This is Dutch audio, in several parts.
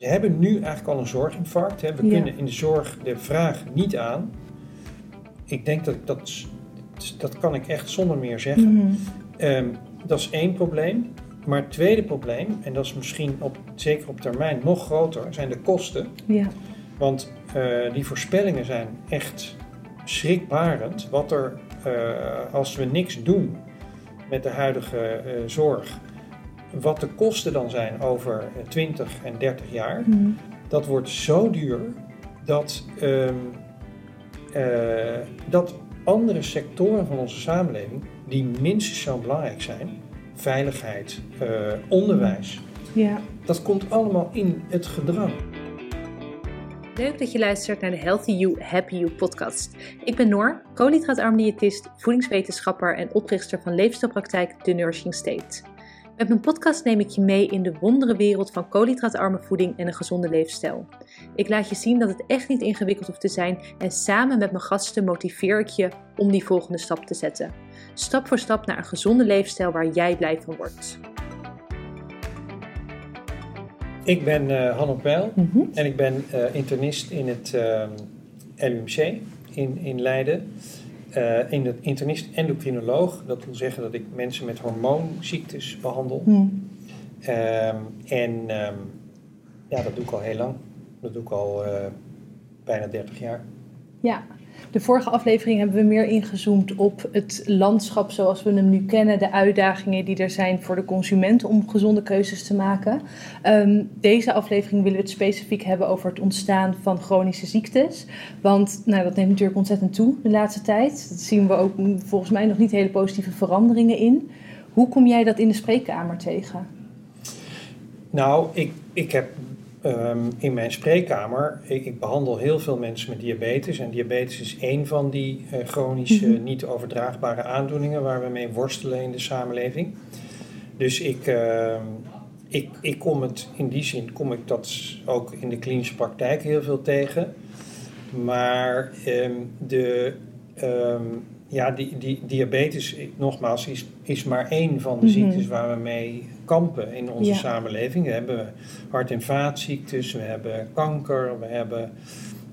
We hebben nu eigenlijk al een zorginfarct. Hè. We Ja. kunnen in de zorg de vraag niet aan. Ik denk dat dat, dat kan ik echt zonder meer zeggen. Mhm. Ehm, dat is één probleem. Maar het tweede probleem, en dat is misschien op, zeker op termijn nog groter, zijn de kosten. Ja. Want eh, die voorspellingen zijn echt schrikbarend. Wat er, eh, als we niks doen met de huidige eh, zorg, wat de kosten dan zijn over eh, 20 en 30 jaar, Mhm. dat wordt zo duur dat, ehm, eh, dat andere sectoren van onze samenleving, die minstens zo belangrijk zijn, veiligheid, eh, onderwijs, ja. dat komt allemaal in het gedrang. Leuk dat je luistert naar de Healthy You, Happy You podcast. Ik ben Noor, koolhydraatarm diëtist, voedingswetenschapper en oprichter van leefstijlpraktijk The Nourishing State. Met mijn podcast neem ik je mee in de wondere wereld van koolhydraatarme voeding en een gezonde leefstijl. Ik laat je zien dat het echt niet ingewikkeld hoeft te zijn en samen met mijn gasten motiveer ik je om die volgende stap te zetten. Stap voor stap naar een gezonde leefstijl waar jij blij van wordt. Ik ben eh Hanno Peil Mhm. en ik ben eh, internist in het ehm, LUMC in, in Leiden. Eh, in het internist endocrinoloog. Dat wil zeggen dat ik mensen met hormoonziektes behandel. Mhm. Ehm, en ehm, ja, dat doe ik al heel lang. Dat doe ik al eh, bijna 30 jaar. Ja, de vorige aflevering hebben we meer ingezoomd op het landschap zoals we hem nu kennen, de uitdagingen die er zijn voor de consument om gezonde keuzes te maken. Ehm, deze aflevering willen we het specifiek hebben over het ontstaan van chronische ziektes. Want nou, dat neemt natuurlijk ontzettend toe de laatste tijd. Dat zien we ook volgens mij nog niet hele positieve veranderingen in. Hoe kom jij dat in de spreekkamer tegen? Nou, ik, ik heb ehm, in mijn spreekkamer, ik, ik behandel heel veel mensen met diabetes. En diabetes is één van die eh, chronische, Mhm. niet overdraagbare aandoeningen waar we mee worstelen in de samenleving. Dus ik, ehm, ik, ik kom het, in die zin kom ik dat ook in de klinische praktijk heel veel tegen. Maar ehm, de, ja, die, die diabetes, nogmaals, is, is maar één van de Mhm. ziektes waar we mee kampen in onze Ja. samenleving. We hebben hart- en vaatziektes, we hebben kanker, we hebben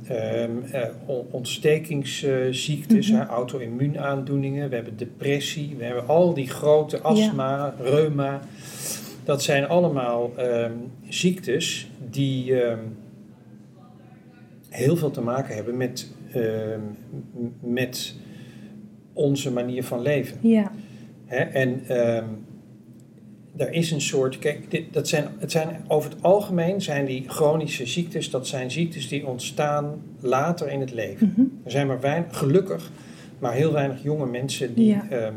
ehm, eh, on- ontstekingsziektes, hè, auto-immuunaandoeningen, we hebben depressie, we hebben al die grote astma, reuma. Dat zijn allemaal ehm, ziektes die ehm, heel veel te maken hebben met, met onze manier van leven. Ja, Hè? En ehm er is een soort, kijk, dit, dat zijn, het zijn, over het algemeen zijn die chronische ziektes, dat zijn ziektes die ontstaan later in het leven. Mhm. Er zijn maar weinig, gelukkig, maar heel weinig jonge mensen die, Ja. ehm,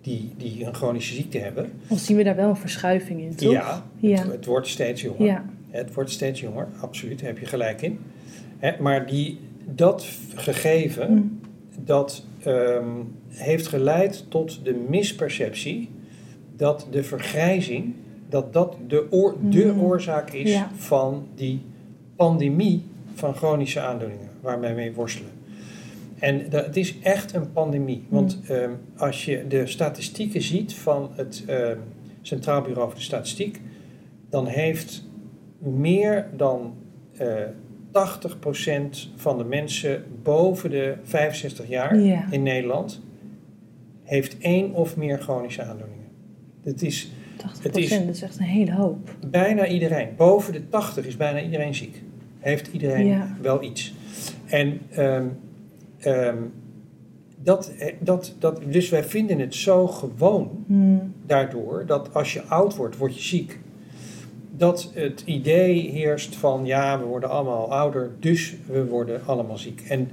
die, die een chronische ziekte hebben. dan zien we daar wel een verschuiving in, toch? Ja, Ja. Het, het wordt steeds jonger. Ja. Het wordt steeds jonger, absoluut, daar heb je gelijk in. Hè, maar die, dat gegeven, Mhm. dat ehm, heeft geleid tot de misperceptie dat de vergrijzing, dat dat de, oor, de Mm. oorzaak is Ja. van die pandemie van chronische aandoeningen waar wij mee worstelen. En dat, het is echt een pandemie. Want ehm, als je de statistieken ziet van het ehm, Centraal Bureau voor de Statistiek, dan heeft meer dan eh 80% van de mensen boven de 65 jaar Ja. in Nederland heeft één of meer chronische aandoeningen. Het is 80 Het is- dat is echt een hele hoop. bijna iedereen. Boven de 80 is bijna iedereen ziek. Heeft iedereen Ja. wel iets. En ehm, ehm, dat, eh, dat, dat, dus wij vinden het zo gewoon Hmm. daardoor dat als je oud wordt, word je ziek. Dat het idee heerst van ja, we worden allemaal ouder, dus we worden allemaal ziek. En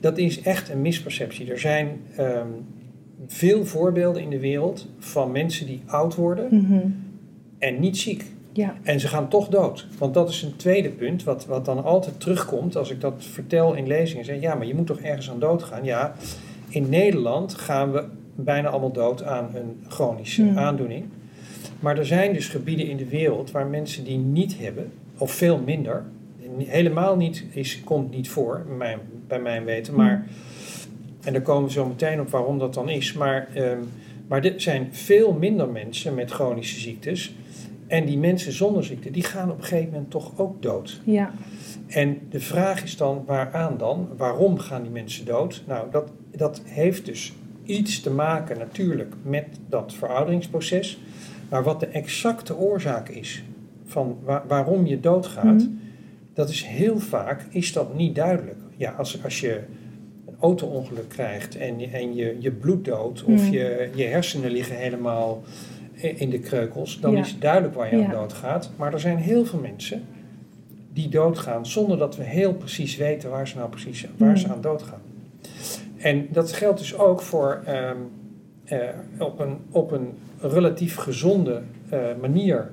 dat is echt een misperceptie. Er zijn ehm, veel voorbeelden in de wereld van mensen die oud worden Mhm. en niet ziek. Ja. En ze gaan toch dood. Want dat is een tweede punt, wat, wat dan altijd terugkomt als ik dat vertel in lezingen. Zeg, ja, maar je moet toch ergens aan dood gaan? Ja, in Nederland gaan we bijna allemaal dood aan een chronische Hmm. aandoening. Maar er zijn dus gebieden in de wereld waar mensen die niet hebben, of veel minder, helemaal niet, is, komt niet voor, bij mijn, bij mijn weten. Maar, en daar komen we zo meteen op waarom dat dan is. Maar, ehm, maar er zijn veel minder mensen met chronische ziektes. En die mensen zonder ziekte, die gaan op een gegeven moment toch ook dood. Ja. En de vraag is dan, waaraan dan? Waarom gaan die mensen dood? Nou, dat, dat heeft dus iets te maken natuurlijk met dat verouderingsproces. Maar wat de exacte oorzaak is van waarom je doodgaat, Mhm. dat is heel vaak is dat niet duidelijk. Ja, als, als je een auto-ongeluk krijgt en, je- en je, je bloed dood of Mhm. je, je hersenen liggen helemaal in de kreukels, dan Ja. is het duidelijk waar je Ja. aan doodgaat. Maar er zijn heel veel mensen die doodgaan zonder dat we heel precies weten waar ze nou precies waar ze Mhm. aan doodgaan. En dat geldt dus ook voor ehm, eh, op, een, op een relatief gezonde eh, manier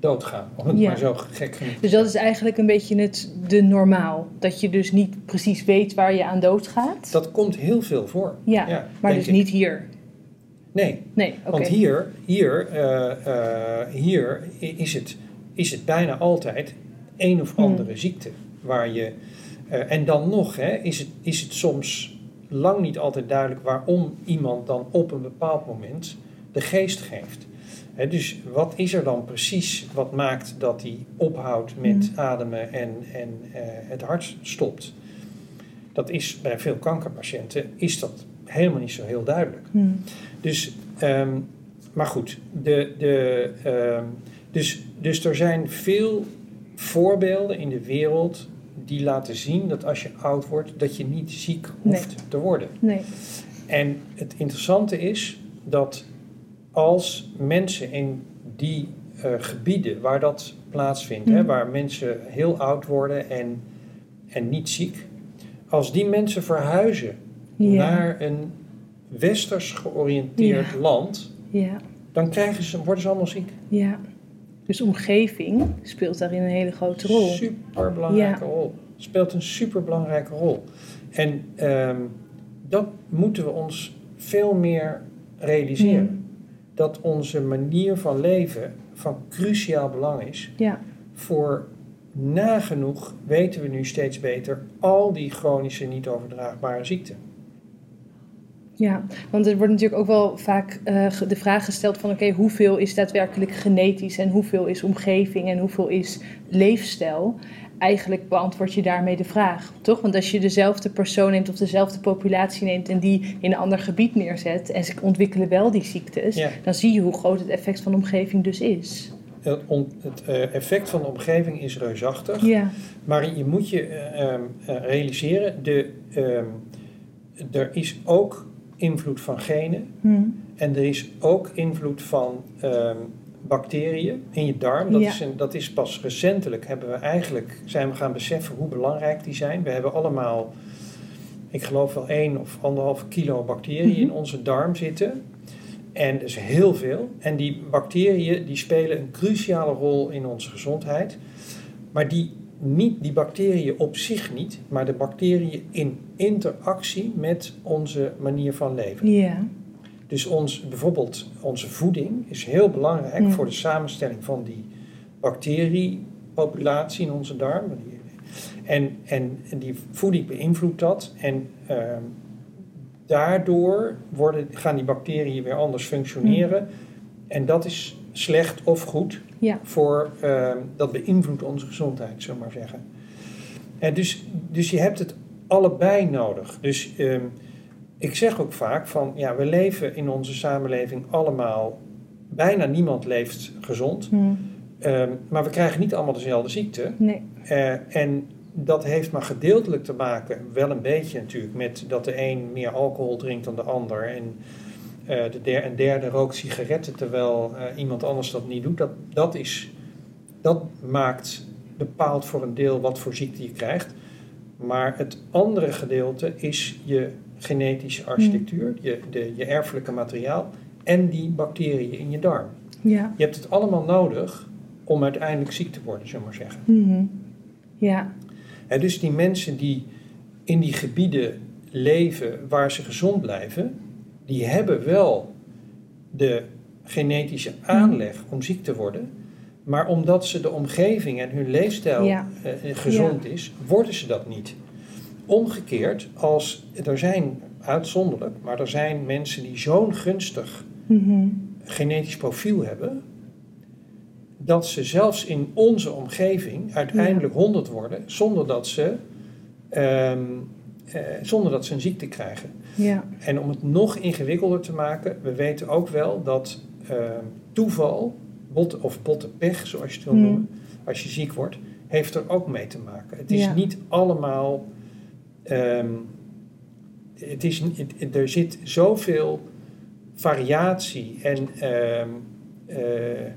doodgaan. Om het Ja. maar zo gek genoeg Dus dat is eigenlijk een beetje het, de normaal. Dat je dus niet precies weet waar je aan doodgaat. Dat komt heel veel voor. ja, maar denk dus ik. niet hier. Nee, Nee, want hier, hier, eh, eh, hier is, het, is het bijna altijd een of Hmm. andere ziekte. Waar je, en dan nog hè, is, het, is het soms lang niet altijd duidelijk waarom iemand dan op een bepaald moment de geest geeft. Dus wat is er dan precies wat maakt dat hij ophoudt met Hmm. ademen en, en eh, het hart stopt? Dat is bij veel kankerpatiënten is dat helemaal niet zo heel duidelijk. Hm. Dus, ehm, maar goed, de, de, ehm, dus, dus er zijn veel voorbeelden in de wereld die laten zien dat als je oud wordt, dat je niet ziek hoeft te worden. Nee. En het interessante is dat als mensen in die eh, gebieden waar dat plaatsvindt, hè, Mhm. waar mensen heel oud worden en, en niet ziek, als die mensen verhuizen naar een westers georiënteerd land, dan krijgen ze, worden ze allemaal ziek. Ja. Dus omgeving speelt daarin een hele grote rol. Super belangrijke rol. Speelt een super belangrijke rol. En ehm, dat moeten we ons veel meer realiseren. Dat onze manier van leven van cruciaal belang is Ja. voor nagenoeg, weten we nu steeds beter, al die chronische niet overdraagbare ziekten. Ja, want er wordt natuurlijk ook wel vaak eh, de vraag gesteld van oké, hoeveel is daadwerkelijk genetisch en hoeveel is omgeving en hoeveel is leefstijl? Eigenlijk beantwoord je daarmee de vraag, toch? Want als je dezelfde persoon neemt of dezelfde populatie neemt en die in een ander gebied neerzet en ze ontwikkelen wel die ziektes, Ja. dan zie je hoe groot het effect van de omgeving dus is. Het, on- het eh, effect van de omgeving is reusachtig. Ja, Maar je moet je eh, ehm, eh, realiseren, de, ehm, er is ook invloed van genen hm. en er is ook invloed van ehm, bacteriën in je darm. Dat, Ja. is een, dat is pas recentelijk hebben we eigenlijk zijn we gaan beseffen hoe belangrijk die zijn. We hebben allemaal, ik geloof wel één of anderhalf kilo bacteriën Mhm. in onze darm zitten. En dat is heel veel. En die bacteriën die spelen een cruciale rol in onze gezondheid. Maar die, niet, die bacteriën op zich niet, maar de bacteriën in interactie met onze manier van leven. ja, Dus ons, bijvoorbeeld onze voeding is heel belangrijk voor de samenstelling van die bacteriepopulatie in onze darm. En, en, en die voeding beïnvloedt dat. En ehm, daardoor worden, gaan die bacteriën weer anders functioneren. En dat is slecht of goed ja, voor, ehm, dat beïnvloedt onze gezondheid, zullen we maar zeggen. En dus, dus je hebt het allebei nodig. Dus ehm, ik zeg ook vaak van, ja, we leven in onze samenleving allemaal, bijna niemand leeft gezond, hm. Ehm, maar we krijgen niet allemaal dezelfde ziekte. nee, Eh, en dat heeft maar gedeeltelijk te maken, wel een beetje natuurlijk, met dat de een meer alcohol drinkt dan de ander. En eh, de der, een derde rookt sigaretten terwijl eh, iemand anders dat niet doet. Dat, dat, is, dat maakt, bepaalt voor een deel wat voor ziekte je krijgt. Maar het andere gedeelte is je genetische architectuur, je, de, je erfelijke materiaal en die bacteriën in je darm. ja, Je hebt het allemaal nodig om uiteindelijk ziek te worden, zullen we maar zeggen. mhm. ja, Hè, dus die mensen die in die gebieden leven waar ze gezond blijven, die hebben wel de genetische aanleg om ziek te worden. Maar omdat ze de omgeving en hun leefstijl Ja. eh, gezond is, worden ze dat niet. Omgekeerd, als er zijn uitzonderlijk, maar er zijn mensen die zo'n gunstig mhm. genetisch profiel hebben, dat ze zelfs in onze omgeving uiteindelijk 100 worden zonder dat ze, ehm, eh, zonder dat ze een ziekte krijgen. Ja. En om het nog ingewikkelder te maken, we weten ook wel dat ehm, toeval, bot, of botte pech zoals je het wil Hmm. noemen, als je ziek wordt, heeft er ook mee te maken. Het is Ja. niet allemaal. ehm, het is, het- er zit zoveel variatie en ehm, eh,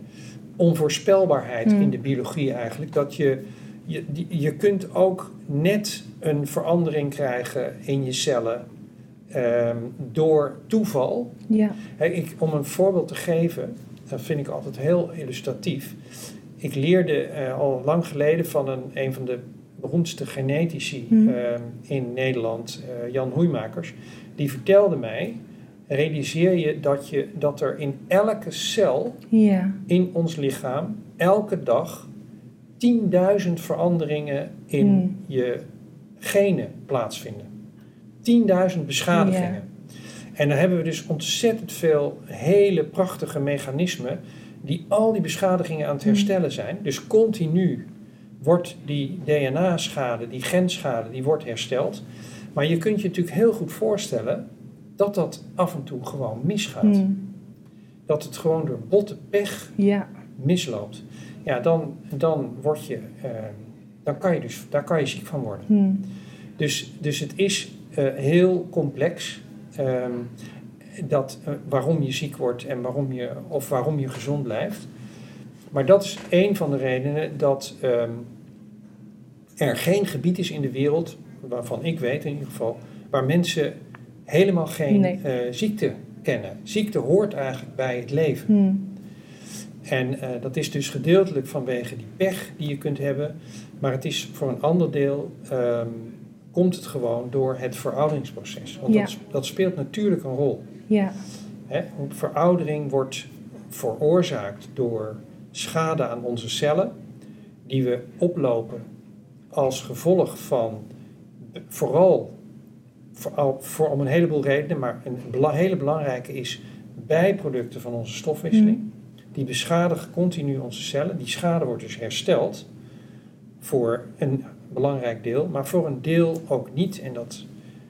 onvoorspelbaarheid Hmm. in de biologie eigenlijk, dat je, je, je kunt ook net een verandering krijgen in je cellen ehm, door toeval. Ja. Ik, om een voorbeeld te geven, dat vind ik altijd heel illustratief. Ik leerde eh, al lang geleden van een, een van de beroemdste genetici Hmm. ehm, in Nederland, eh, Jan Hoeimakers. Die vertelde mij, realiseer je dat, je dat er in elke cel in ons lichaam elke dag 10.000 veranderingen in Hmm. je genen plaatsvinden. 10.000 beschadigingen. En dan hebben we dus ontzettend veel hele prachtige mechanismen die al die beschadigingen aan het Hmm. herstellen zijn. Dus continu wordt die DNA-schade, die genschade, die wordt hersteld. Maar je kunt je natuurlijk heel goed voorstellen dat dat af en toe gewoon misgaat. Hmm. Dat het gewoon door botte pech Ja. misloopt. Ja, dan, dan word je, eh, dan kan je dus, daar kan je ziek van worden. Hmm. Dus, dus het is eh, heel complex. Ehm, dat, eh, waarom je ziek wordt en waarom je, of waarom je gezond blijft. Maar dat is een van de redenen dat ehm, er geen gebied is in de wereld, waarvan ik weet in ieder geval, waar mensen helemaal geen Nee. eh, ziekte kennen. Ziekte hoort eigenlijk bij het leven. Hmm. En eh, dat is dus gedeeltelijk vanwege die pech die je kunt hebben. Maar het is voor een ander deel, ehm, komt het gewoon door het verouderingsproces. Want Ja. dat, dat speelt natuurlijk een rol. Ja. Hè? Veroudering wordt veroorzaakt door schade aan onze cellen, die we oplopen als gevolg van vooral voor, om een heleboel redenen, maar een bela- hele belangrijke is bijproducten van onze stofwisseling. Die beschadigen continu onze cellen. Die schade wordt dus hersteld voor een belangrijk deel, maar voor een deel ook niet. En dat,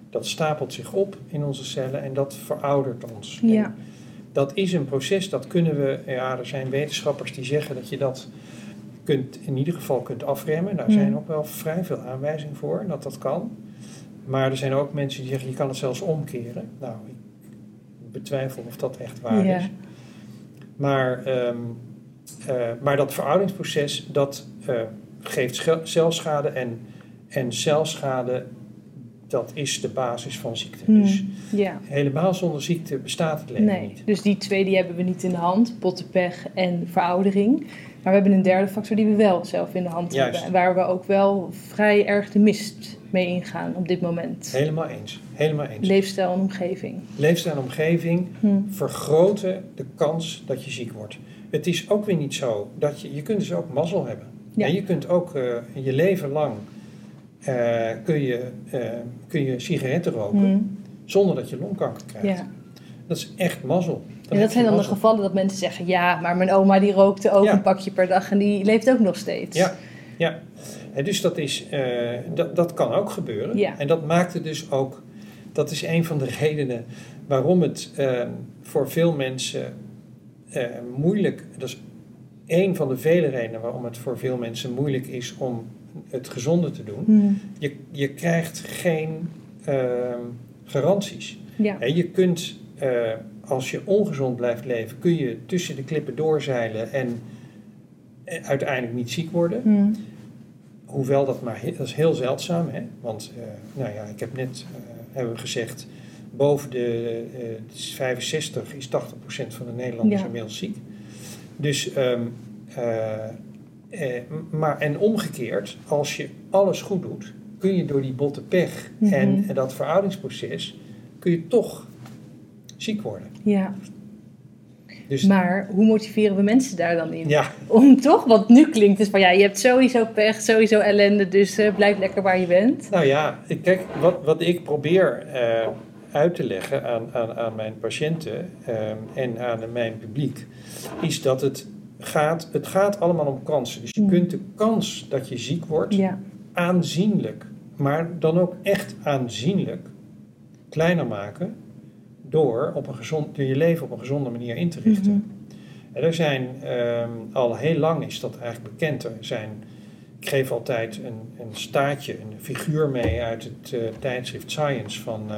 dat stapelt zich op in onze cellen en dat veroudert ons. Ja. En dat is een proces, dat kunnen we, ja, er zijn wetenschappers die zeggen dat je dat kunt, in ieder geval kunt afremmen. Daar zijn ook wel vrij veel aanwijzingen voor dat dat kan. Maar er zijn ook mensen die zeggen, je kan het zelfs omkeren. Nou, ik betwijfel of dat echt waar Ja. is. Maar, ehm, eh, maar dat verouderingsproces, dat eh, geeft celschade en, en celschade, dat is de basis van ziekte. Hmm. Dus Ja. helemaal zonder ziekte bestaat het leven Nee, niet. dus die twee die hebben we niet in de hand, bottenpech en veroudering. Maar we hebben een derde factor die we wel zelf in de hand Juist. hebben. En waar we ook wel vrij erg de mist mee ingaan op dit moment. Helemaal eens. Helemaal eens. Leefstijl en omgeving. Leefstijl en omgeving Hm. vergroten de kans dat je ziek wordt. Het is ook weer niet zo dat je, je kunt dus ook mazzel hebben. Ja. En je kunt ook eh, je leven lang eh, kun je, eh, kun je sigaretten roken Hm. zonder dat je longkanker krijgt. Ja. Dat is echt mazzel. En heb dat zijn dan de gevallen dat mensen zeggen: ja, maar mijn oma die rookte ook Ja. een pakje per dag en die leeft ook nog steeds. Ja, ja. En dus dat, is, dat, dat kan ook gebeuren. Ja. En dat maakt het dus ook, dat is een van de redenen waarom het voor veel mensen moeilijk, dat is een van de vele redenen waarom het voor veel mensen moeilijk is om het gezonde te doen. Hm. Je, je krijgt geen eh, garanties. Ja. Hè, je kunt, eh, als je ongezond blijft leven, kun je tussen de klippen doorzeilen en eh, uiteindelijk niet ziek worden. Hm. Hoewel dat maar dat is heel zeldzaam, hè? want eh, nou ja, ik heb net hebben gezegd, boven de eh, 65 is 80% van de Nederlanders Ja. inmiddels ziek. Dus, ehm, eh, eh, maar en omgekeerd, als je alles goed doet, kun je door die botte pech Mhm. en, en dat verouderingsproces, kun je toch ziek worden. ja. Dus Maar hoe motiveren we mensen daar dan in? ja, Om toch, want nu klinkt het van ja, je hebt sowieso pech, sowieso ellende, dus eh, blijf lekker waar je bent. Nou ja, ik- kijk, wat, wat ik probeer eh, uit te leggen aan, aan, aan mijn patiënten ehm, en aan mijn publiek, is dat het gaat, het gaat allemaal om kansen. Dus je Mm. kunt de kans dat je ziek wordt Ja. aanzienlijk, maar dan ook echt aanzienlijk kleiner maken door, op een gezond, door je leven op een gezonde manier in te richten. Mhm. En er zijn ehm, al heel lang is dat eigenlijk bekend. Er zijn, ik geef altijd een, een staartje, een figuur mee uit het eh, tijdschrift Science van eh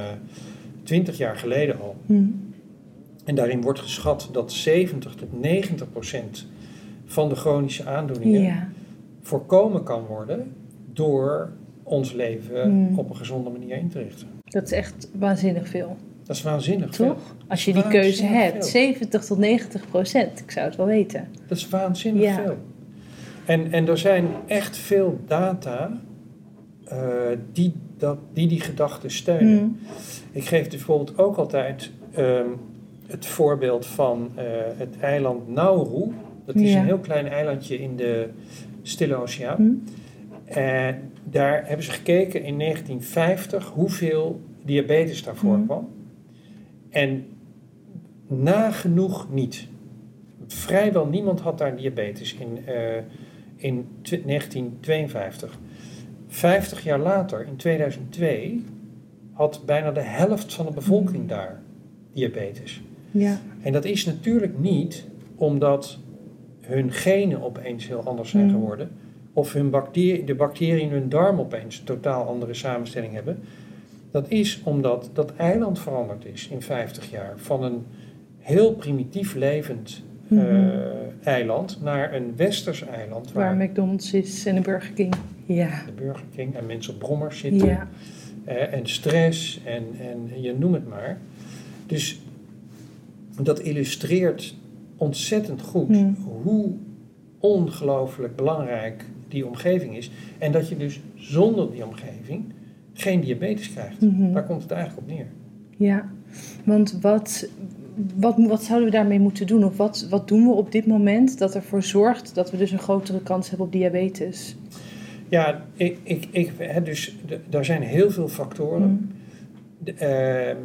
20 jaar geleden al. Mhm. En daarin wordt geschat dat 70 tot 90 procent van de chronische aandoeningen Ja. voorkomen kan worden door ons leven Hmm. op een gezonde manier in te richten. Dat is echt waanzinnig veel. Dat is waanzinnig veel. Toch? Als je die keuze hebt, veel. 70 tot 90 procent. Ik zou het wel weten. Dat is waanzinnig Ja. veel. En, en er zijn echt veel data eh, die, dat, die die gedachte steunen. Mhm. Ik geef dus bijvoorbeeld ook altijd ehm, het voorbeeld van eh, het eiland Nauru. Dat is Ja. een heel klein eilandje in de Stille Oceaan. Mhm. En daar hebben ze gekeken in 1950 hoeveel diabetes daarvoor Mhm. kwam. En nagenoeg niet. Vrijwel niemand had daar diabetes in, eh, in tw- 1952. 50 jaar later, in 2002, had bijna de helft van de bevolking daar diabetes. Ja. En dat is natuurlijk niet omdat hun genen opeens heel anders zijn Mhm. geworden. Of hun bacterie, de bacteriën in hun darm opeens een totaal andere samenstelling hebben. Dat is omdat dat eiland veranderd is in 50 jaar. Van een heel primitief levend eh, Mhm. eiland naar een westers eiland. Waar Waar McDonald's is en een Burger King. Ja. de Burger King en mensen op brommers zitten. Ja. Eh, en stress en, en je noem het maar. Dus dat illustreert ontzettend goed Hmm. hoe ongelooflijk belangrijk die omgeving is. En dat je dus zonder die omgeving geen diabetes krijgt. Mhm. Daar komt het eigenlijk op neer. Ja, want wat, wat, wat zouden we daarmee moeten doen? Of wat, wat doen we op dit moment dat ervoor zorgt dat we dus een grotere kans hebben op diabetes? Ja, ik, ik, ik, hè, dus daar zijn heel veel factoren. Mm. De, ehm,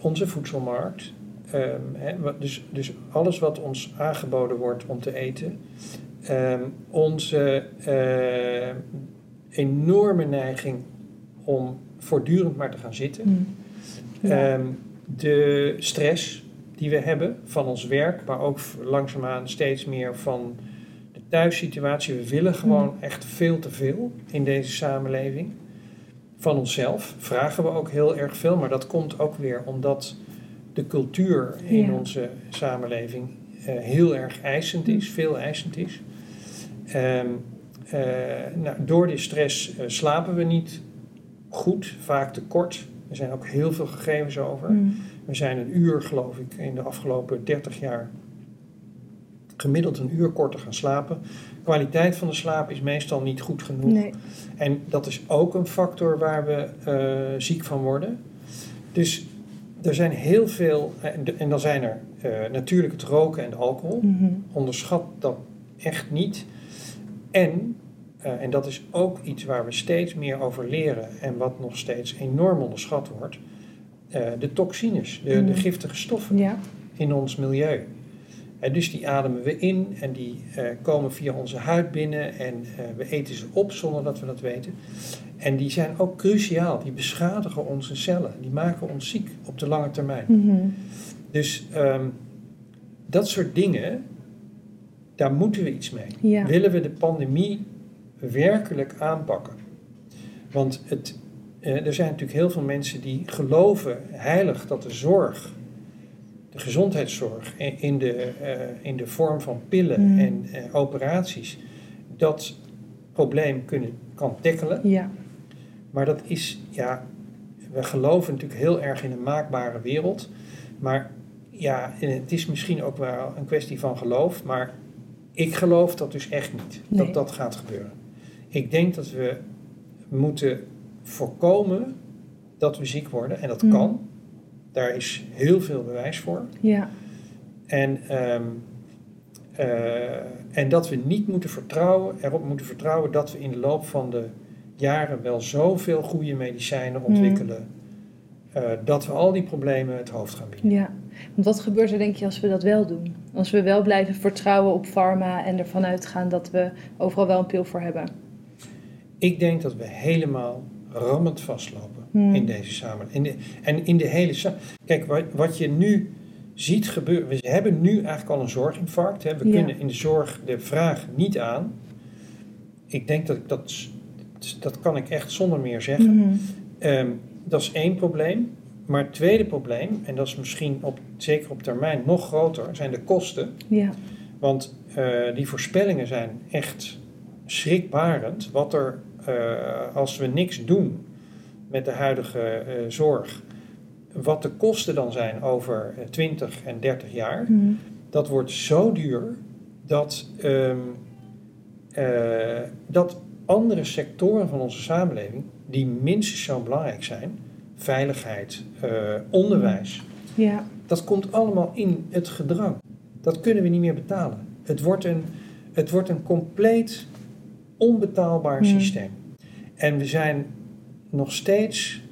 onze voedselmarkt, ehm, hè, dus, dus alles wat ons aangeboden wordt om te eten, ehm, onze enorme neiging om voortdurend maar te gaan zitten, Mm. Ja. De stress die we hebben van ons werk, maar ook langzaamaan steeds meer van thuissituatie. We willen gewoon echt veel te veel in deze samenleving. Van onszelf vragen we ook heel erg veel, maar dat komt ook weer omdat de cultuur in Ja. onze samenleving eh, heel erg eisend is, veel eisend is. Ehm, eh, nou, door die stress eh, slapen we niet goed, vaak te kort. Er zijn ook heel veel gegevens over. Mm. We zijn een uur, geloof ik, in de afgelopen 30 jaar gemiddeld een uur korter gaan slapen. Kwaliteit van de slaap is meestal niet goed genoeg. Nee. En dat is ook een factor waar we eh, ziek van worden. Dus er zijn heel veel, en, dan zijn er eh, natuurlijk het roken en de alcohol. Mhm. Onderschat dat echt niet. En, eh, en dat is ook iets waar we steeds meer over leren en wat nog steeds enorm onderschat wordt, de toxines, de, de Mm. giftige stoffen Ja. in ons milieu. En dus die ademen we in en die eh, komen via onze huid binnen en eh, we eten ze op zonder dat we dat weten. En die zijn ook cruciaal, die beschadigen onze cellen, die maken ons ziek op de lange termijn. Mhm. Dus ehm, dat soort dingen, daar moeten we iets mee. Ja. Willen we de pandemie werkelijk aanpakken? Want het, eh, er zijn natuurlijk heel veel mensen die geloven heilig dat de zorg, de gezondheidszorg in, de, eh, in de vorm van pillen Mm. en eh, operaties, dat probleem kunnen, kan tackelen. Ja. Maar dat is, ja, we geloven natuurlijk heel erg in een maakbare wereld. Maar ja, het is misschien ook wel een kwestie van geloof. Maar ik geloof dat dus echt niet, Nee. dat dat gaat gebeuren. Ik denk dat we moeten voorkomen dat we ziek worden. En dat Mm. kan. Daar is heel veel bewijs voor. Ja. En, ehm, eh, en dat we niet moeten vertrouwen, erop moeten vertrouwen dat we in de loop van de jaren wel zoveel goede medicijnen ontwikkelen. eh, dat we al die problemen het hoofd gaan bieden. Ja, want wat gebeurt er denk je als we dat wel doen? Als we wel blijven vertrouwen op pharma en ervan uitgaan dat we overal wel een pil voor hebben? Ik denk dat we helemaal rammend vastlopen Hmm. in deze samenleving. En in de hele sa- Kijk, wat, wat je nu ziet gebeuren. We hebben nu eigenlijk al een zorginfarct. Hè. We Ja. kunnen in de zorg de vraag niet aan. Ik denk dat ik dat. Dat kan ik echt zonder meer zeggen. Mhm. Ehm, dat is één probleem. Maar het tweede probleem, en dat is misschien op, zeker op termijn nog groter, zijn de kosten. Ja, Want eh, die voorspellingen zijn echt schrikbarend. Wat er, eh, als we niks doen met de huidige eh, zorg, wat de kosten dan zijn over eh, 20 en 30 jaar, Mhm. dat wordt zo duur dat, ehm, eh, dat andere sectoren van onze samenleving, die minstens zo belangrijk zijn, veiligheid, eh, onderwijs, ja, dat komt allemaal in het gedrang. Dat kunnen we niet meer betalen. Het wordt een, het wordt een compleet onbetaalbaar Hmm. systeem. En we zijn nog steeds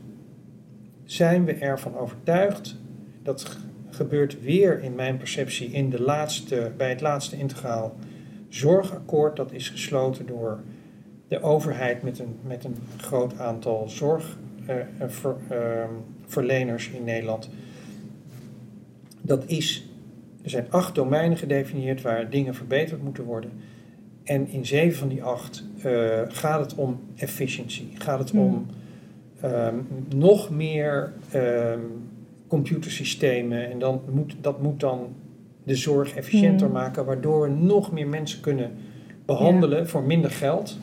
zijn we ervan overtuigd. Dat gebeurt weer in mijn perceptie in de laatste, bij het laatste integraal zorgakkoord. Dat is gesloten door de overheid met een, met een groot aantal zorgverleners in Nederland. Dat is, er zijn acht domeinen gedefinieerd waar dingen verbeterd moeten worden. En in zeven van die acht eh, gaat het om efficiëntie. Gaat het Hmm. om ehm, nog meer ehm, computersystemen. En dan moet, dat moet dan de zorg efficiënter Hmm. maken, waardoor we nog meer mensen kunnen behandelen voor minder geld.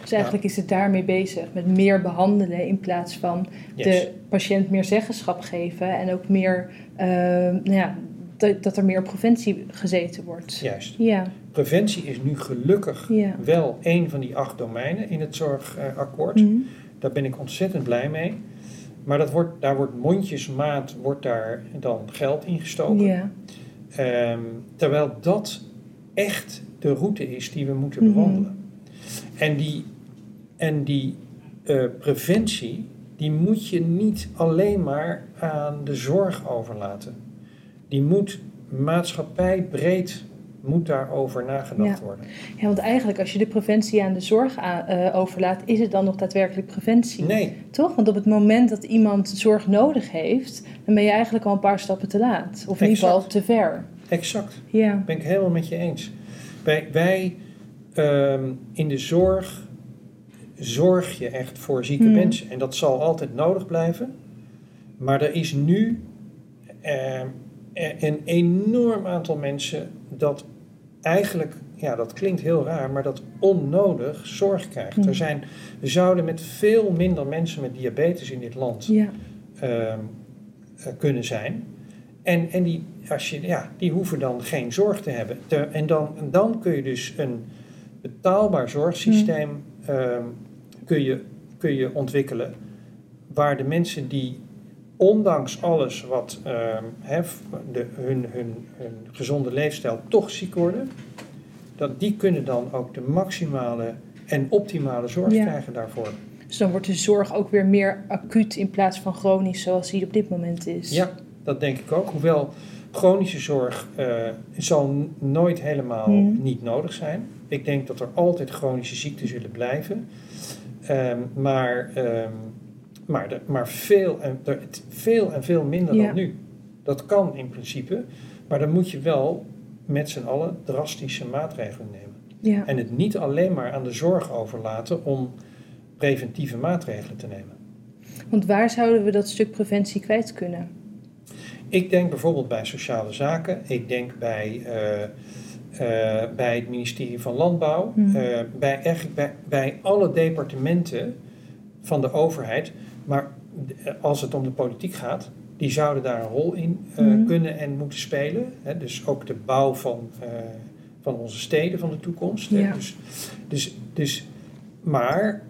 dus eigenlijk is het daarmee bezig, met meer behandelen in plaats van Yes. de patiënt meer zeggenschap geven en ook meer, eh, nou ja, dat, dat er meer op preventie gezeten wordt. Juist. Ja, Preventie is nu gelukkig ja. wel één van die acht domeinen in het zorgakkoord. Mhm. Daar ben ik ontzettend blij mee. Maar dat wordt, daar wordt mondjesmaat wordt daar dan geld in gestoken. Ja, Ehm, terwijl dat echt de route is die we moeten Mhm. bewandelen. En die, en die eh, preventie, die moet je niet alleen maar aan de zorg overlaten. Die moet maatschappijbreed moet daarover nagedacht Ja. worden. ja, want eigenlijk als je de preventie aan de zorg eh, overlaat, is het dan nog daadwerkelijk preventie? Nee, Toch? Want op het moment dat iemand zorg nodig heeft, dan ben je eigenlijk al een paar stappen te laat. Of in ieder geval te ver. exact. Ja. Ben ik helemaal met je eens. Wij, wij ehm, in de zorg zorg je echt voor zieke Hmm. mensen. En dat zal altijd nodig blijven. Maar er is nu ehm, een enorm aantal mensen dat eigenlijk, ja, dat klinkt heel raar, maar dat onnodig zorg krijgt. Hmm. Er zijn, we zouden met veel minder mensen met diabetes in dit land Ja. ehm, eh, kunnen zijn. En, en die, als je, ja, die hoeven dan geen zorg te hebben. Te- en, dan, dan kun je dus een betaalbaar zorgsysteem ehm, kun je, kun je ontwikkelen. Waar de mensen die ondanks alles wat ehm, de, hun, hun, hun gezonde leefstijl toch ziek worden. Dat die kunnen dan ook de maximale en optimale zorg Ja. krijgen daarvoor. Dus dan wordt de zorg ook weer meer acuut in plaats van chronisch, zoals die op dit moment is. Ja, dat denk ik ook. Hoewel chronische zorg eh, zal nooit helemaal Hmm. niet nodig zijn. Ik denk dat er altijd chronische ziekten zullen blijven. Ehm, maar ehm, maar, de, maar veel, en, veel en veel minder Ja. dan nu. Dat kan in principe. Maar dan moet je wel met z'n allen drastische maatregelen nemen. Ja. En het niet alleen maar aan de zorg overlaten om preventieve maatregelen te nemen. Want waar zouden we dat stuk preventie kwijt kunnen? Ik denk bijvoorbeeld bij sociale zaken. Ik denk bij, eh, eh, bij het ministerie van Landbouw. Mhm. eh, bij, eigenlijk bij, bij alle departementen van de overheid. Maar eh, als het om de politiek gaat, die zouden daar een rol in eh, Mhm. kunnen en moeten spelen. Hè, dus ook de bouw van, eh, van onze steden van de toekomst. Ja. Dus, dus, dus, maar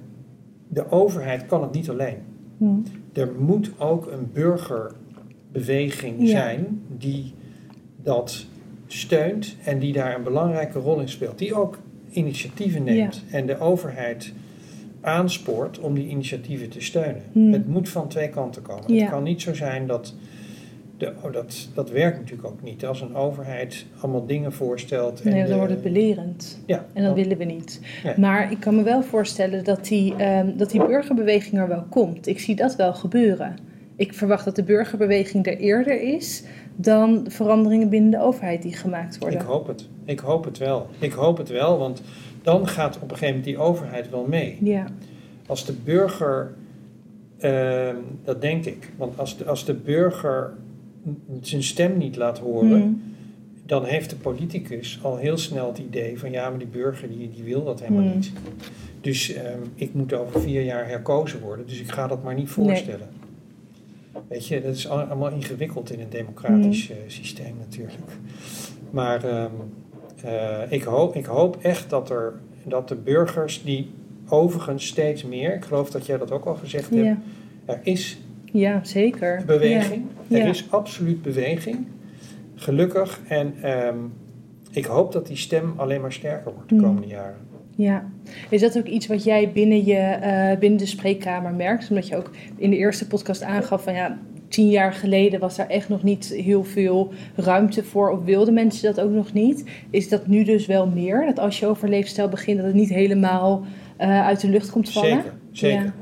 de overheid kan het niet alleen. Hm. Er moet ook een burgerbeweging Ja. zijn die dat steunt en die daar een belangrijke rol in speelt. Die ook initiatieven neemt en de overheid aanspoort om die initiatieven te steunen. Hmm. Het moet van twee kanten komen. Ja. Het kan niet zo zijn dat. De, oh, dat, dat werkt natuurlijk ook niet. Als een overheid allemaal dingen voorstelt. En Nee, de- dan wordt het belerend. Ja, En dat dan- willen we niet. Nee. Maar ik kan me wel voorstellen dat die, ehm, dat die burgerbeweging er wel komt. Ik zie dat wel gebeuren. Ik verwacht dat de burgerbeweging er eerder is dan de veranderingen binnen de overheid die gemaakt worden. Ik hoop het. Ik hoop het wel. Ik hoop het wel, want dan gaat op een gegeven moment die overheid wel mee. Ja, Als de burger, ehm, dat denk ik, want als de, als de burger zijn stem niet laat horen, Mm. dan heeft de politicus al heel snel het idee van ja, maar die burger die, die wil dat helemaal Hmm. niet. Dus ehm, ik moet over vier jaar herkozen worden, dus ik ga dat maar niet voorstellen. Weet je, dat is al- allemaal ingewikkeld in een democratisch Hmm. eh, systeem natuurlijk. Maar ehm, eh, ik, hoop, ik hoop echt dat, er, dat de burgers die overigens steeds meer, ik geloof dat jij dat ook al gezegd hebt, ja. er is ja zeker. beweging. Ja. Er is absoluut beweging. Gelukkig. En ehm, ik hoop dat die stem alleen maar sterker wordt de Mm. komende jaren. Ja. Is dat ook iets wat jij binnen, je, eh, binnen de spreekkamer merkt? Omdat je ook in de eerste podcast aangaf van ja, tien jaar geleden was daar echt nog niet heel veel ruimte voor. Of wilden mensen dat ook nog niet? Is dat nu dus wel meer? Dat als je over leefstijl begint, dat het niet helemaal eh, uit de lucht komt vallen? Zeker, zeker. Ja.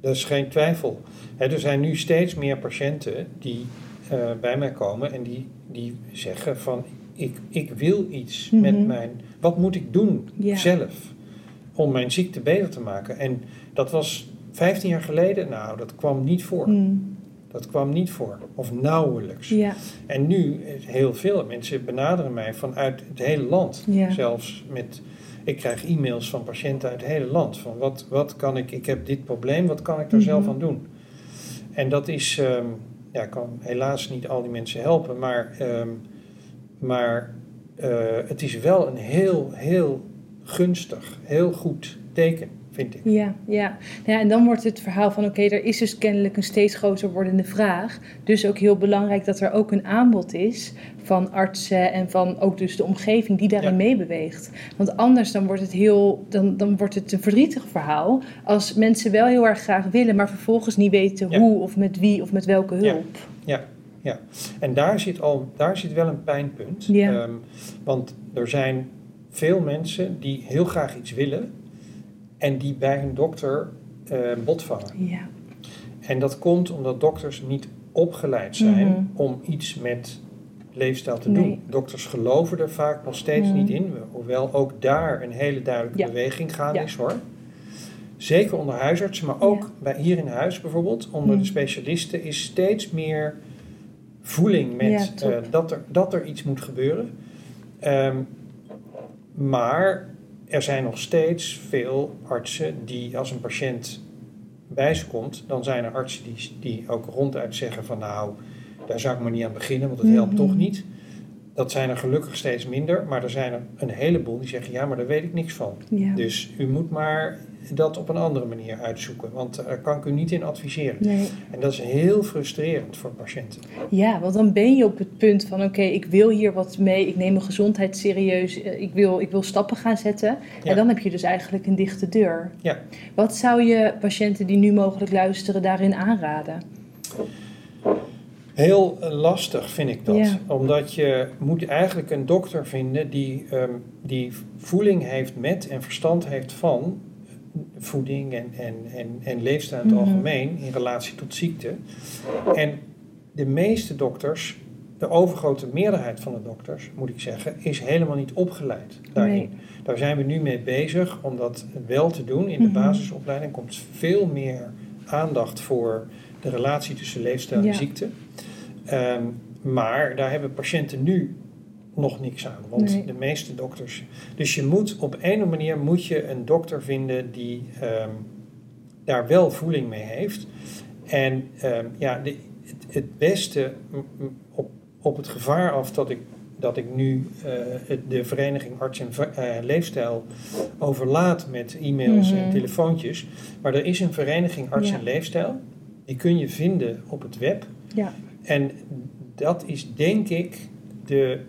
Dat is geen twijfel. Er zijn nu steeds meer patiënten die eh, bij mij komen en die, die zeggen van ik, ik wil iets Mhm. met mijn... Wat moet ik doen Ja. zelf om mijn ziekte beter te maken? En dat was 15 jaar geleden, nou dat kwam niet voor. Hmm. Dat kwam niet voor. Of nauwelijks. Ja. En nu, eh, heel veel mensen benaderen mij vanuit het hele land. Ja. Zelfs met, ik krijg e-mails van patiënten uit het hele land. Van wat, wat kan ik, ik heb dit probleem, wat kan ik daar Mhm. zelf aan doen? En dat is, ehm, ja, ik kan helaas niet al die mensen helpen, maar, ehm, maar eh, het is wel een heel, heel gunstig, heel goed teken, vind ik. Ja, ja. Nou ja, en dan wordt het verhaal van oké, er is dus kennelijk een steeds groter wordende vraag. Dus ook heel belangrijk dat er ook een aanbod is van artsen en van ook dus de omgeving die daarin Ja. meebeweegt. Want anders dan wordt het heel, dan, dan wordt het een verdrietig verhaal als mensen wel heel erg graag willen, maar vervolgens niet weten Ja. hoe of met wie of met welke Ja. hulp. Ja, en daar zit, al, daar zit wel een pijnpunt. Ja. Ehm, want er zijn veel mensen die heel graag iets willen en die bij hun dokter eh botvangen. Ja, En dat komt omdat dokters niet opgeleid zijn Mhm. om iets met leefstijl te Nee. doen. Dokters geloven er vaak nog steeds Mhm. niet in, hoewel ook daar een hele duidelijke Ja. beweging gaande Ja. is hoor. Zeker onder huisartsen, maar ook Ja. bij, hier in huis bijvoorbeeld, onder Mhm. de specialisten, is steeds meer voeling met eh, dat, er, dat er iets moet gebeuren. Ehm, maar er zijn nog steeds veel artsen die als een patiënt bij ze komt, dan zijn er artsen die, die ook ronduit zeggen van nou, daar zou ik maar niet aan beginnen, want het helpt Mhm. toch niet. Dat zijn er gelukkig steeds minder, maar er zijn er een heleboel die zeggen ja, maar daar weet ik niks van. ja. Dus u moet maar dat op een andere manier uitzoeken, want daar kan ik u niet in adviseren. Nee. En dat is heel frustrerend voor patiënten. Ja, want dan ben je op het punt van oké, ik wil hier wat mee, ik neem mijn gezondheid serieus, eh, ik wil, ik wil stappen gaan zetten. Ja. En dan heb je dus eigenlijk een dichte deur. Ja. Wat zou je patiënten die nu mogelijk luisteren daarin aanraden? Heel eh, lastig vind ik dat. Ja. Omdat je moet eigenlijk een dokter vinden die, ehm, die voeling heeft met en verstand heeft van voeding en, en, en, en leefstijl in het Mhm. algemeen in relatie tot ziekte. En de meeste dokters, de overgrote meerderheid van de dokters, moet ik zeggen, is helemaal niet opgeleid daarin. Nee. Daar zijn we nu mee bezig om dat wel te doen. In de Mhm. basisopleiding komt veel meer aandacht voor de relatie tussen leefstijl Ja. en ziekte. Ehm, maar daar hebben patiënten nu nog niks aan. Want Nee. de meeste dokters. Dus je moet op een of andere manier moet je een dokter vinden die ehm, daar wel voeling mee heeft. En ehm, ja, de, het, het beste op, op het gevaar af dat ik, dat ik nu eh, de vereniging Arts en eh, Leefstijl overlaat met e-mails en Mhm. telefoontjes. Maar er is een vereniging Arts Ja. en Leefstijl. Die kun je vinden op het web. Ja, En dat is denk ik de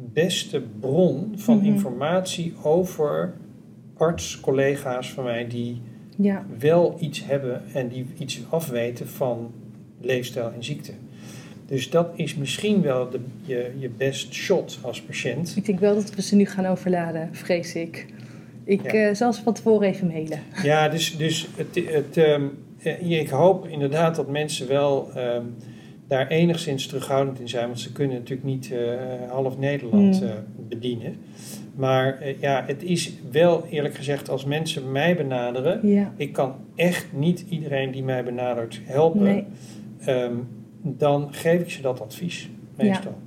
beste bron van Mhm. informatie over arts-collega's van mij die Ja. wel iets hebben en die iets afweten van leefstijl en ziekte. Dus dat is misschien wel de, je, je best shot als patiënt. Ik denk wel dat we ze nu gaan overladen, vrees ik. Ik Ja. eh, zal ze van tevoren even mailen. Ja, dus, dus het, het, ehm, eh, ik hoop inderdaad dat mensen wel ehm, daar enigszins terughoudend in zijn. Want ze kunnen natuurlijk niet eh, half Nederland Mm. eh, bedienen. Maar eh, ja, het is wel eerlijk gezegd, als mensen mij benaderen. Ja. Ik kan echt niet iedereen die mij benadert helpen. Nee. Ehm, dan geef ik ze dat advies, meestal.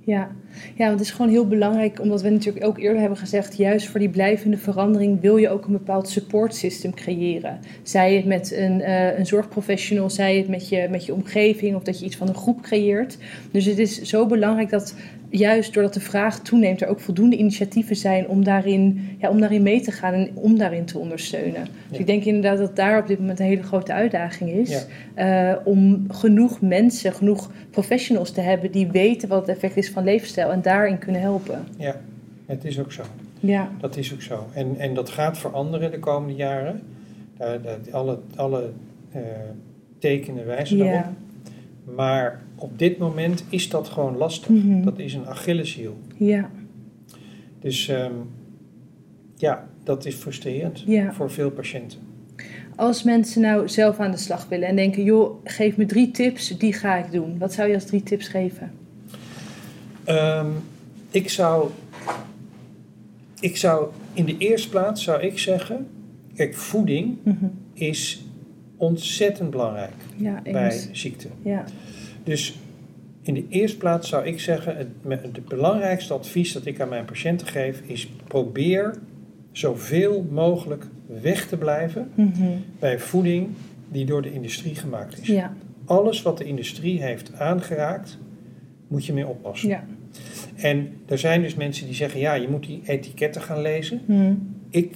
Ja. ja, want het is gewoon heel belangrijk, omdat we natuurlijk ook eerder hebben gezegd, juist voor die blijvende verandering wil je ook een bepaald support system creëren. Zij het met een, eh, een zorgprofessional, zij het met je, met je omgeving of dat je iets van een groep creëert. Dus het is zo belangrijk dat juist doordat de vraag toeneemt, er ook voldoende initiatieven zijn om daarin, ja, om daarin mee te gaan en om daarin te ondersteunen. Dus Ja. ik denk inderdaad dat daar op dit moment een hele grote uitdaging is. Ja. eh, om genoeg mensen, genoeg professionals te hebben die weten wat het effect is van leefstijl en daarin kunnen helpen. Ja, het is ook zo. Ja, Dat is ook zo. En, en dat gaat veranderen de komende jaren. Daar, daar- alle alle eh, tekenen wijzen daarop. ja. Maar op dit moment is dat gewoon lastig. Mhm. Dat is een Achilleshiel. ja, Dus ehm, ja, dat is frustrerend Ja. voor veel patiënten. Als mensen nou zelf aan de slag willen en denken, joh, geef me drie tips, die ga ik doen. Wat zou je als drie tips geven? Ehm, ik zou, ik zou in de eerste plaats zou ik zeggen, kijk, voeding Mhm. is ontzettend belangrijk Ja, bij ziekte. Ja, Dus in de eerste plaats zou ik zeggen, het, het belangrijkste advies dat ik aan mijn patiënten geef, is probeer zoveel mogelijk weg te blijven Mhm. bij voeding die door de industrie gemaakt is. ja, Alles wat de industrie heeft aangeraakt, moet je mee oppassen. ja. En er zijn dus mensen die zeggen, ja, je moet die etiketten gaan lezen. Mhm. Ik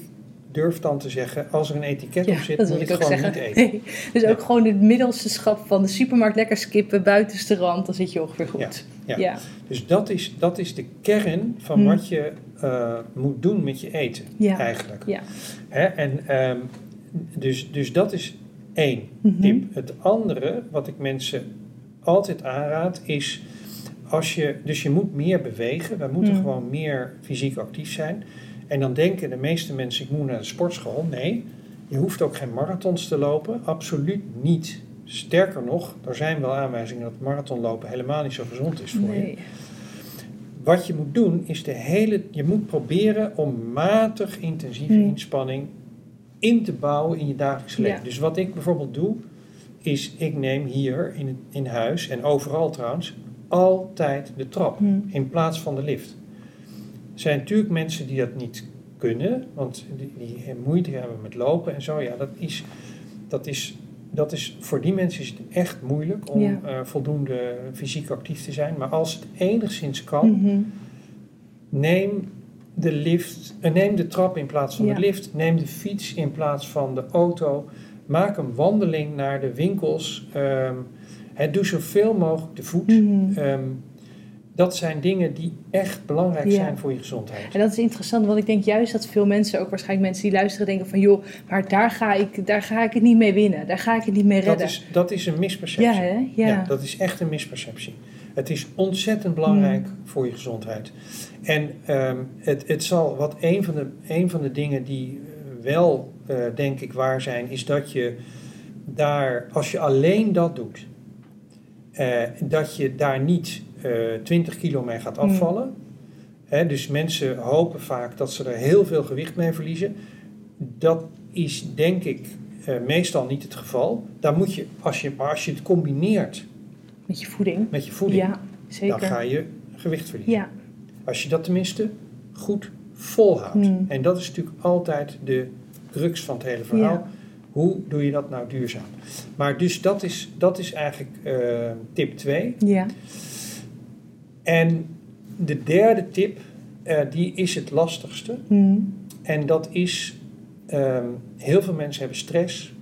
durf dan te zeggen, als er een etiket Ja, op zit, moet je ik het gewoon zeggen. niet eten. Nee. Dus Ja. ook gewoon het middelste schap van de supermarkt lekker skippen, buitenste rand, dan zit je ongeveer goed. Ja. ja. Dus dat is, dat is de kern van Hmm. wat je eh, moet doen met je eten, eigenlijk. Ja. Hè? En, ehm, dus, dus dat is één Mhm. tip. Het andere wat ik mensen altijd aanraad is, als je, dus je moet meer bewegen. Wij moeten Hmm. gewoon meer fysiek actief zijn. En dan denken de meeste mensen, ik moet naar de sportschool. Nee, je hoeft ook geen marathons te lopen. Absoluut niet. Sterker nog, er zijn wel aanwijzingen dat marathonlopen helemaal niet zo gezond is voor je. Wat je moet doen is de hele. Je moet proberen om matig intensieve Hmm. inspanning in te bouwen in je dagelijks leven. Ja. Dus wat ik bijvoorbeeld doe, is ik neem hier in, in huis en overal trouwens altijd de trap Hmm. in plaats van de lift. Er zijn natuurlijk mensen die dat niet kunnen, want die, die moeite hebben met lopen en zo. Ja, dat is, dat is, dat is, voor die mensen is het echt moeilijk om Ja. eh, voldoende fysiek actief te zijn. Maar als het enigszins kan, Mhm. neem de lift, eh, neem de trap in plaats van Ja. de lift, neem de fiets in plaats van de auto. Maak een wandeling naar de winkels. ehm, hè, doe zoveel mogelijk te voet. Mhm. Ehm, dat zijn dingen die echt belangrijk Ja. zijn voor je gezondheid. En dat is interessant, want ik denk juist dat veel mensen, ook waarschijnlijk mensen die luisteren, denken van joh, maar daar ga ik, daar ga ik het niet mee winnen. Daar ga ik het niet mee Dat redden. is, dat is een misperceptie. ja, hè? Ja. dat is echt een misperceptie. Het is ontzettend belangrijk Hmm. voor je gezondheid. En ehm, het, het zal, wat een van de, een van de dingen die eh, wel, eh, denk ik, waar zijn, is dat je daar, als je alleen dat doet, eh, dat je daar niet eh 20 kilo mee gaat Hmm. afvallen. Dus mensen hopen vaak dat ze er heel veel gewicht mee verliezen. Dat is denk ik eh, meestal niet het geval. Daar moet je, als je, maar als je het combineert Met je voeding. met je voeding, Ja, dan zeker. ga je gewicht verliezen. Ja, Als je dat tenminste goed volhoudt. Hmm. En dat is natuurlijk altijd de crux van het hele verhaal. Ja. Hoe doe je dat nou duurzaam? Maar dus dat is, dat is eigenlijk eh, tip 2. ja. En de derde tip, eh, die is het lastigste. Hm. En dat is, ehm, heel veel mensen hebben stress.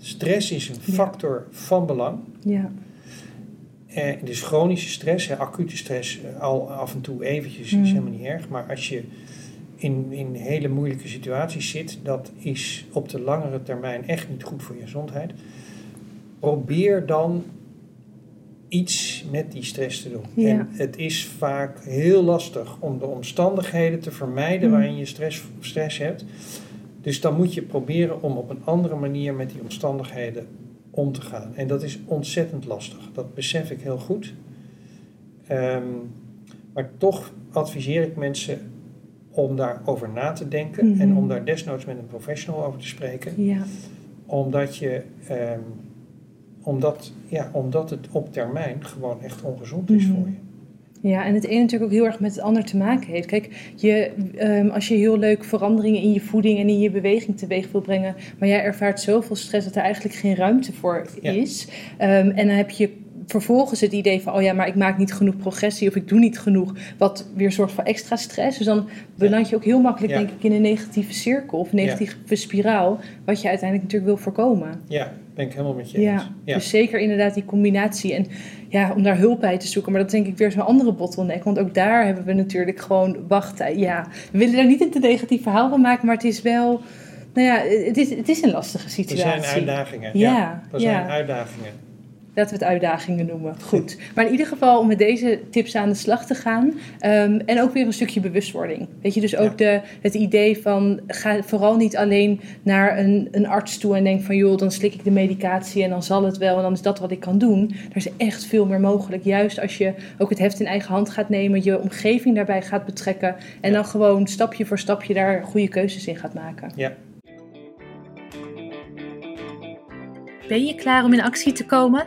Stress is een Ja. factor van belang. Ja. Eh, dus chronische stress, hè, acute stress, al af en toe eventjes Mm. is helemaal niet erg. Maar als je in, in hele moeilijke situaties zit, dat is op de langere termijn echt niet goed voor je gezondheid. Probeer dan iets met die stress te doen. Ja. En het is vaak heel lastig om de omstandigheden te vermijden Mm. waarin je stress, stress hebt. Dus dan moet je proberen om op een andere manier met die omstandigheden om te gaan. En dat is ontzettend lastig. Dat besef ik heel goed. Ehm, maar toch adviseer ik mensen om daarover na te denken Mhm. en om daar desnoods met een professional over te spreken. Ja. Omdat, je, ehm, omdat, ja, omdat het op termijn gewoon echt ongezond is Mhm. voor je. Ja, en het een natuurlijk ook heel erg met het ander te maken heeft. Kijk, je, ehm, als je heel leuk veranderingen in je voeding en in je beweging teweeg wil brengen, maar jij ervaart zoveel stress dat er eigenlijk geen ruimte voor Ja. is. Ehm, en dan heb je vervolgens het idee van, oh ja, maar ik maak niet genoeg progressie of ik doe niet genoeg, wat weer zorgt voor extra stress. Dus dan beland je ook heel makkelijk, Ja. denk ik, in een negatieve cirkel of negatieve spiraal, wat je uiteindelijk natuurlijk wil voorkomen. Ja, ben ik helemaal met je eens. Ja, Ja. dus zeker inderdaad die combinatie. En ja, om daar hulp bij te zoeken. Maar dat is denk ik weer zo'n andere bottleneck. Want ook daar hebben we natuurlijk gewoon wachten. Ja, we willen daar niet een te negatief verhaal van maken. Maar het is wel, nou ja, het is, het is een lastige Er situatie. zijn uitdagingen. Ja, Ja, er ja. zijn uitdagingen. Laten we het uitdagingen noemen. Goed. Maar in ieder geval om met deze tips aan de slag te gaan. Ehm, en ook weer een stukje bewustwording. Weet je, dus ook de, het idee van ga vooral niet alleen naar een, een arts toe en denk van joh, dan slik ik de medicatie en dan zal het wel en dan is dat wat ik kan doen. Er is echt veel meer mogelijk. Juist als je ook het heft in eigen hand gaat nemen, je omgeving daarbij gaat betrekken en Ja. dan gewoon stapje voor stapje daar goede keuzes in gaat maken. Ja. Ben je klaar om in actie te komen?